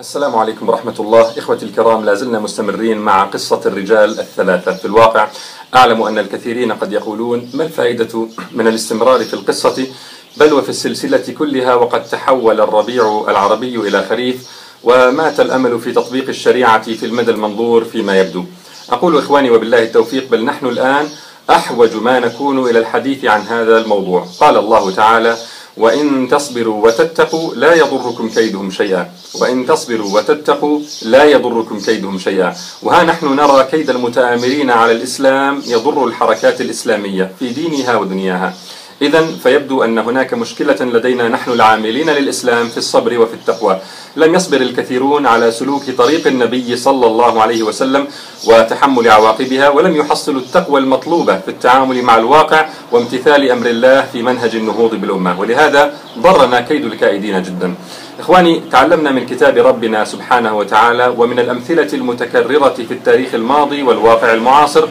السلام عليكم ورحمة الله. إخوتي الكرام لا زلنا مستمرين مع قصة الرجال الثلاثة في الواقع. أعلم أن الكثيرين قد يقولون ما الفائدة من الاستمرار في القصة بل وفي السلسلة كلها وقد تحول الربيع العربي إلى خريف ومات الأمل في تطبيق الشريعة في المدى المنظور فيما يبدو. أقول إخواني وبالله التوفيق بل نحن الآن أحوج ما نكون إلى الحديث عن هذا الموضوع. قال الله تعالى وإن تصبروا وتتقوا لا يضركم كيدهم شيئا. وإن تصبروا وتتقوا لا يضركم كيدهم شيئا. وها نحن نرى كيد المتآمرين على الإسلام يضر الحركات الإسلامية في دينها ودنياها. إذا فيبدو أن هناك مشكلة لدينا. نحن العاملين للإسلام في الصبر وفي التقوى. لم يصبر الكثيرون على سلوك طريق النبي صلى الله عليه وسلم وتحمل عواقبها ولم يحصلوا التقوى المطلوبة في التعامل مع الواقع وامتثال أمر الله في منهج النهوض بالأمة. ولهذا ضرنا كيد الكائدين جدا. إخواني تعلمنا من كتاب ربنا سبحانه وتعالى ومن الأمثلة المتكررة في التاريخ الماضي والواقع المعاصر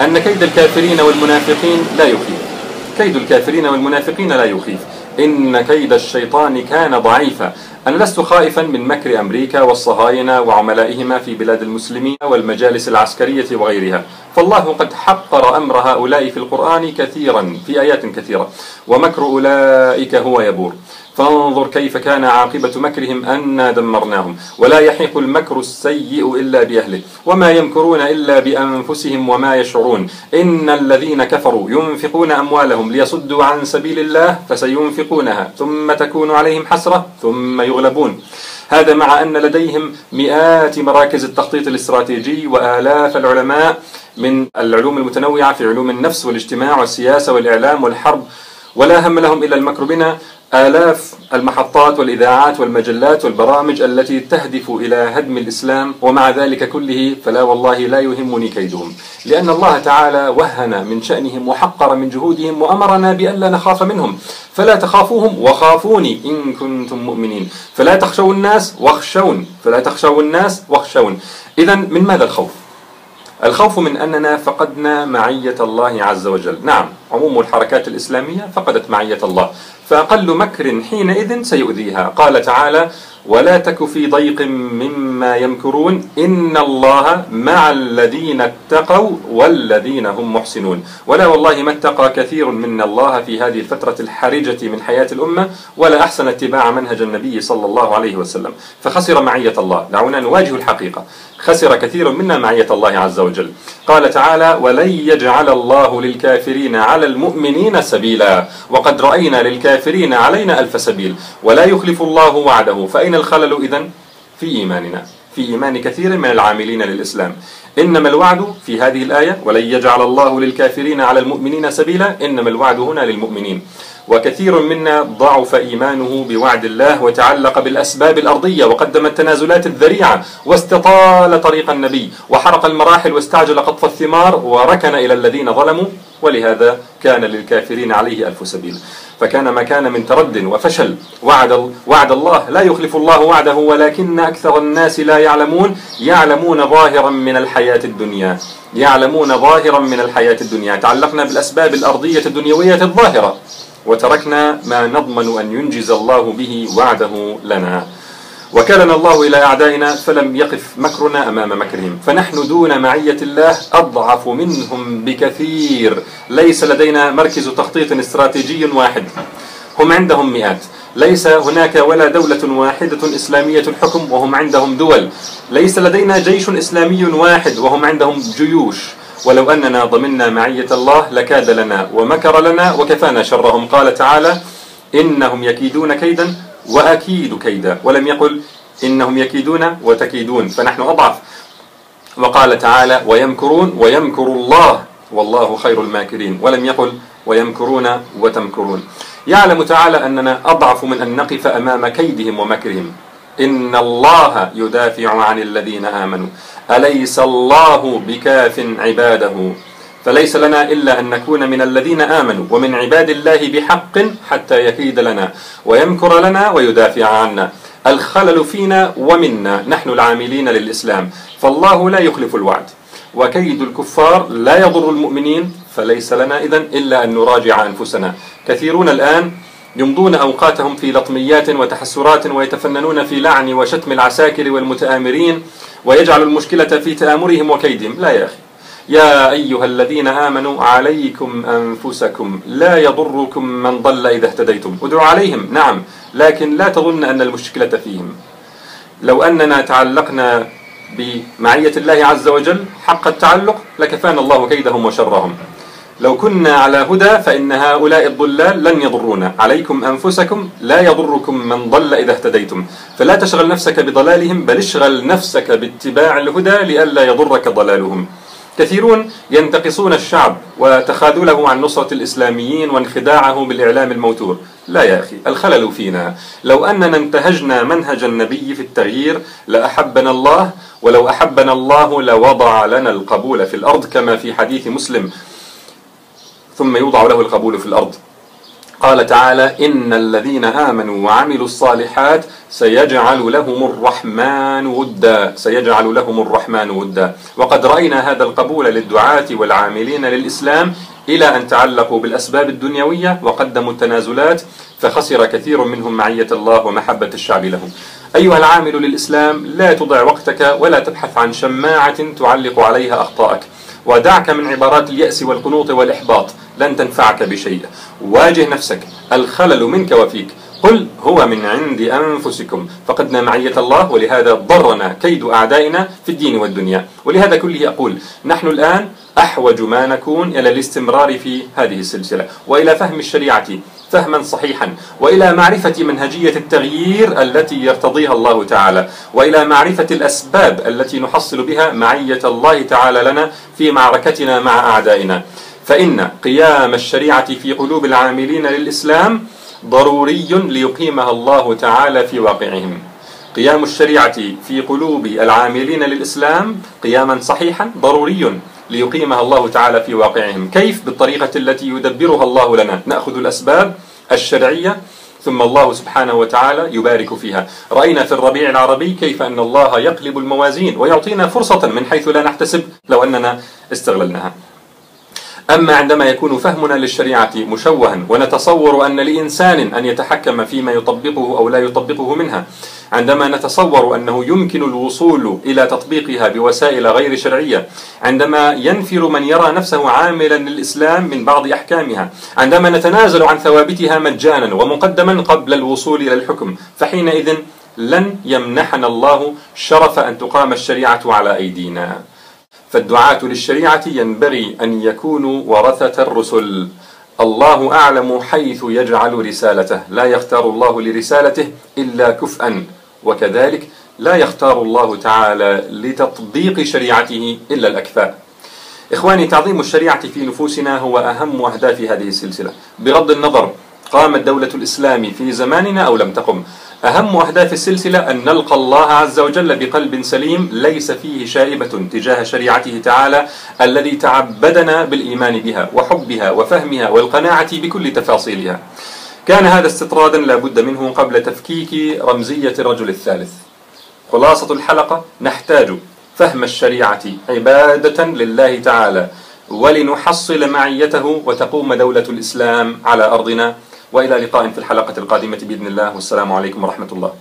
أن كيد الكافرين والمنافقين لا يخيف كيد الكافرين والمنافقين لا يخيف. إن كيد الشيطان كان ضعيفا. أنا لست خائفا من مكر أمريكا والصهاينة وعملائهما في بلاد المسلمين والمجالس العسكرية وغيرها. فالله قد حقر أمر هؤلاء في القرآن كثيرا في آيات كثيرة. ومكر أولئك هو يبور. فانظر كيف كان عاقبة مكرهم أنا دمرناهم. ولا يحيق المكر السيء إلا بأهله وما يمكرون إلا بأنفسهم وما يشعرون. إن الذين كفروا ينفقون أموالهم ليصدوا عن سبيل الله فسينفقونها ثم تكون عليهم حسرة ثم يغلبون. هذا مع أن لديهم مئات مراكز التخطيط الاستراتيجي وآلاف العلماء من العلوم المتنوعة في علوم النفس والاجتماع والسياسة والإعلام والحرب ولا هم لهم إلا المكر بنا آلاف المحطات والإذاعات والمجلات والبرامج التي تهدف إلى هدم الإسلام ومع ذلك كله فلا والله لا يهمني كيدهم. لأن الله تعالى وهن من شأنهم وحقر من جهودهم وأمرنا بألا نخاف منهم. فلا تخافوهم وخافوني إن كنتم مؤمنين. فلا تخشوا الناس واخشون. فلا تخشوا الناس واخشون. إذا من ماذا الخوف؟ الخوف من أننا فقدنا معية الله عز وجل. نعم. عموم الحركات الإسلامية فقدت معية الله. فأقل مكر حينئذ سيؤذيها. قال تعالى ولا تك في ضيق مما يمكرون. إن الله مع الذين اتقوا والذين هم محسنون. ولا والله ما اتقى كثير من الله في هذه الفترة الحرجة من حياة الأمة ولا أحسن اتباع منهج النبي صلى الله عليه وسلم. فخسر معية الله. دعونا نواجه الحقيقة. خسر كثير منا معية الله عز وجل. قال تعالى ولن يجعل الله للكافرين على المؤمنين سبيلا. وقد رأينا للكافرين علينا ألف سبيل. ولا يخلف الله وعده. فأين الخلل إذن؟ في إيماننا. في إيمان كثير من العاملين للإسلام. إنما الوعد في هذه الآية ولن يجعل الله للكافرين على المؤمنين سبيلا. إنما الوعد هنا للمؤمنين. وكثير منا ضعف إيمانه بوعد الله وتعلق بالأسباب الأرضية وقدم التنازلات الذريعة واستطال طريق النبي وحرق المراحل واستعجل قطف الثمار وركن إلى الذين ظلموا ولهذا كان للكافرين عليه ألف سبيل. فكان ما كان من ترد وفشل. وعد وعد الله. لا يخلف الله وعده ولكن أكثر الناس لا يعلمون. يعلمون ظاهرا من الحياة الدنيا. يعلمون ظاهرا من الحياة الدنيا. تعلقنا بالأسباب الأرضية الدنيوية الظاهرة. وتركنا ما نضمن أن ينجز الله به وعده لنا. وكلنا الله إلى أعدائنا فلم يقف مكرنا أمام مكرهم. فنحن دون معية الله أضعف منهم بكثير. ليس لدينا مركز تخطيط استراتيجي واحد. هم عندهم مئات. ليس هناك ولا دولة واحدة إسلامية الحكم وهم عندهم دول. ليس لدينا جيش إسلامي واحد وهم عندهم جيوش. ولو أننا ضمنا معية الله لكاد لنا ومكر لنا وكفانا شرهم. قال تعالى إنهم يكيدون كيدا وأكيد كيدا. ولم يقل إنهم يكيدون وتكيدون فنحن أضعف. وقال تعالى ويمكرون ويمكر الله والله خير الماكرين. ولم يقل ويمكرون وتمكرون. يعلم تعالى أننا أضعف من أن نقف أمام كيدهم ومكرهم. إن الله يدافع عن الذين آمنوا. أليس الله بكاف عباده؟ فليس لنا إلا أن نكون من الذين آمنوا ومن عباد الله بحق حتى يكيد لنا ويمكر لنا ويدافع عنا. الخلل فينا ومنا نحن العاملين للإسلام فالله لا يخلف الوعد. وكيد الكفار لا يضر المؤمنين فليس لنا إذن إلا أن نراجع أنفسنا. كثيرون الآن يمضون أوقاتهم في لطميات وتحسرات ويتفننون في لعن وشتم العساكر والمتآمرين ويجعل المشكلة في تآمرهم وكيدهم. لا يا أخي. يا أيها الذين آمنوا عليكم أنفسكم لا يضركم من ضل إذا اهتديتم. ادعوا عليهم. نعم. لكن لا تظن أن المشكلة فيهم. لو أننا تعلقنا بمعية الله عز وجل حق التعلق لكفانا الله كيدهم وشرهم. لو كنا على هدى فإن هؤلاء الضلال لن يضرونا. عليكم أنفسكم لا يضركم من ضل إذا اهتديتم. فلا تشغل نفسك بضلالهم بل اشغل نفسك باتباع الهدى لئلا يضرك ضلالهم. كثيرون ينتقصون الشعب وتخاذله عن نصرة الإسلاميين وانخداعه بالإعلام الموتور. لا يا أخي الخلل فينا. لو أننا انتهجنا منهج النبي في التغيير لأحبنا الله ولو أحبنا الله لوضع لنا القبول في الأرض كما في حديث مسلم. ثم يوضع له القبول في الأرض. قال تعالى إن الذين آمنوا وعملوا الصالحات سيجعل لهم الرحمن ودا. سيجعل لهم الرحمن ودا. وقد رأينا هذا القبول للدعاة والعاملين للإسلام إلى أن تعلقوا بالأسباب الدنيوية وقدموا التنازلات فخسر كثير منهم معية الله ومحبة الشعب له أيها العامل للإسلام لا تضع وقتك ولا تبحث عن شماعة تعلق عليها أخطائك. ودعك من عبارات اليأس والقنوط والإحباط. لن تنفعك بشيء. واجه نفسك. الخلل منك وفيك. قل هو من عند أنفسكم. فقدنا معية الله ولهذا ضرنا كيد أعدائنا في الدين والدنيا. ولهذا كله أقول نحن الآن أحوج ما نكون إلى الاستمرار في هذه السلسلة. وإلى فهم الشريعة. فهما صحيحا. وإلى معرفة منهجية التغيير التي يرتضيها الله تعالى. وإلى معرفة الأسباب التي نحصل بها معية الله تعالى لنا في معركتنا مع أعدائنا. فإن قيام الشريعة في قلوب العاملين للإسلام ضروري ليقيمها الله تعالى في واقعهم. قيام الشريعة في قلوب العاملين للإسلام قياما صحيحا ضروري. ليقيمها الله تعالى في واقعهم. كيف؟ بالطريقة التي يدبرها الله لنا. نأخذ الأسباب الشرعية ثم الله سبحانه وتعالى يبارك فيها. رأينا في الربيع العربي كيف أن الله يقلب الموازين ويعطينا فرصة من حيث لا نحتسب لو أننا استغللناها. أما عندما يكون فهمنا للشريعة مشوها ونتصور أن لإنسان أن يتحكم فيما يطبقه أو لا يطبقه منها عندما نتصور أنه يمكن الوصول إلى تطبيقها بوسائل غير شرعية عندما ينفر من يرى نفسه عاملا للإسلام من بعض أحكامها عندما نتنازل عن ثوابتها مجانا ومقدما قبل الوصول إلى الحكم فحينئذ لن يمنحنا الله شرف أن تقام الشريعة على أيدينا. فالدعاة للشريعة ينبغي أن يكونوا ورثة الرسل. الله أعلم حيث يجعل رسالته لا يختار الله لرسالته إلا كفءا. وكذلك لا يختار الله تعالى لتطبيق شريعته إلا الأكفاء إخواني تعظيم الشريعة في نفوسنا هو أهم أهداف هذه السلسلة. بغض النظر قامت دولة الإسلام في زماننا أو لم تقم. أهم أهداف السلسلة أن نلقى الله عز وجل بقلب سليم ليس فيه شائبة تجاه شريعته تعالى الذي تعبدنا بالإيمان بها وحبها وفهمها والقناعة بكل تفاصيلها. كان هذا استطرادا لا بد منه قبل تفكيك رمزية الرجل الثالث. خلاصة الحلقة نحتاج فهم الشريعة عبادة لله تعالى ولنحصل معيته وتقوم دولة الإسلام على أرضنا. وإلى لقاء في الحلقة القادمة بإذن الله. والسلام عليكم ورحمة الله.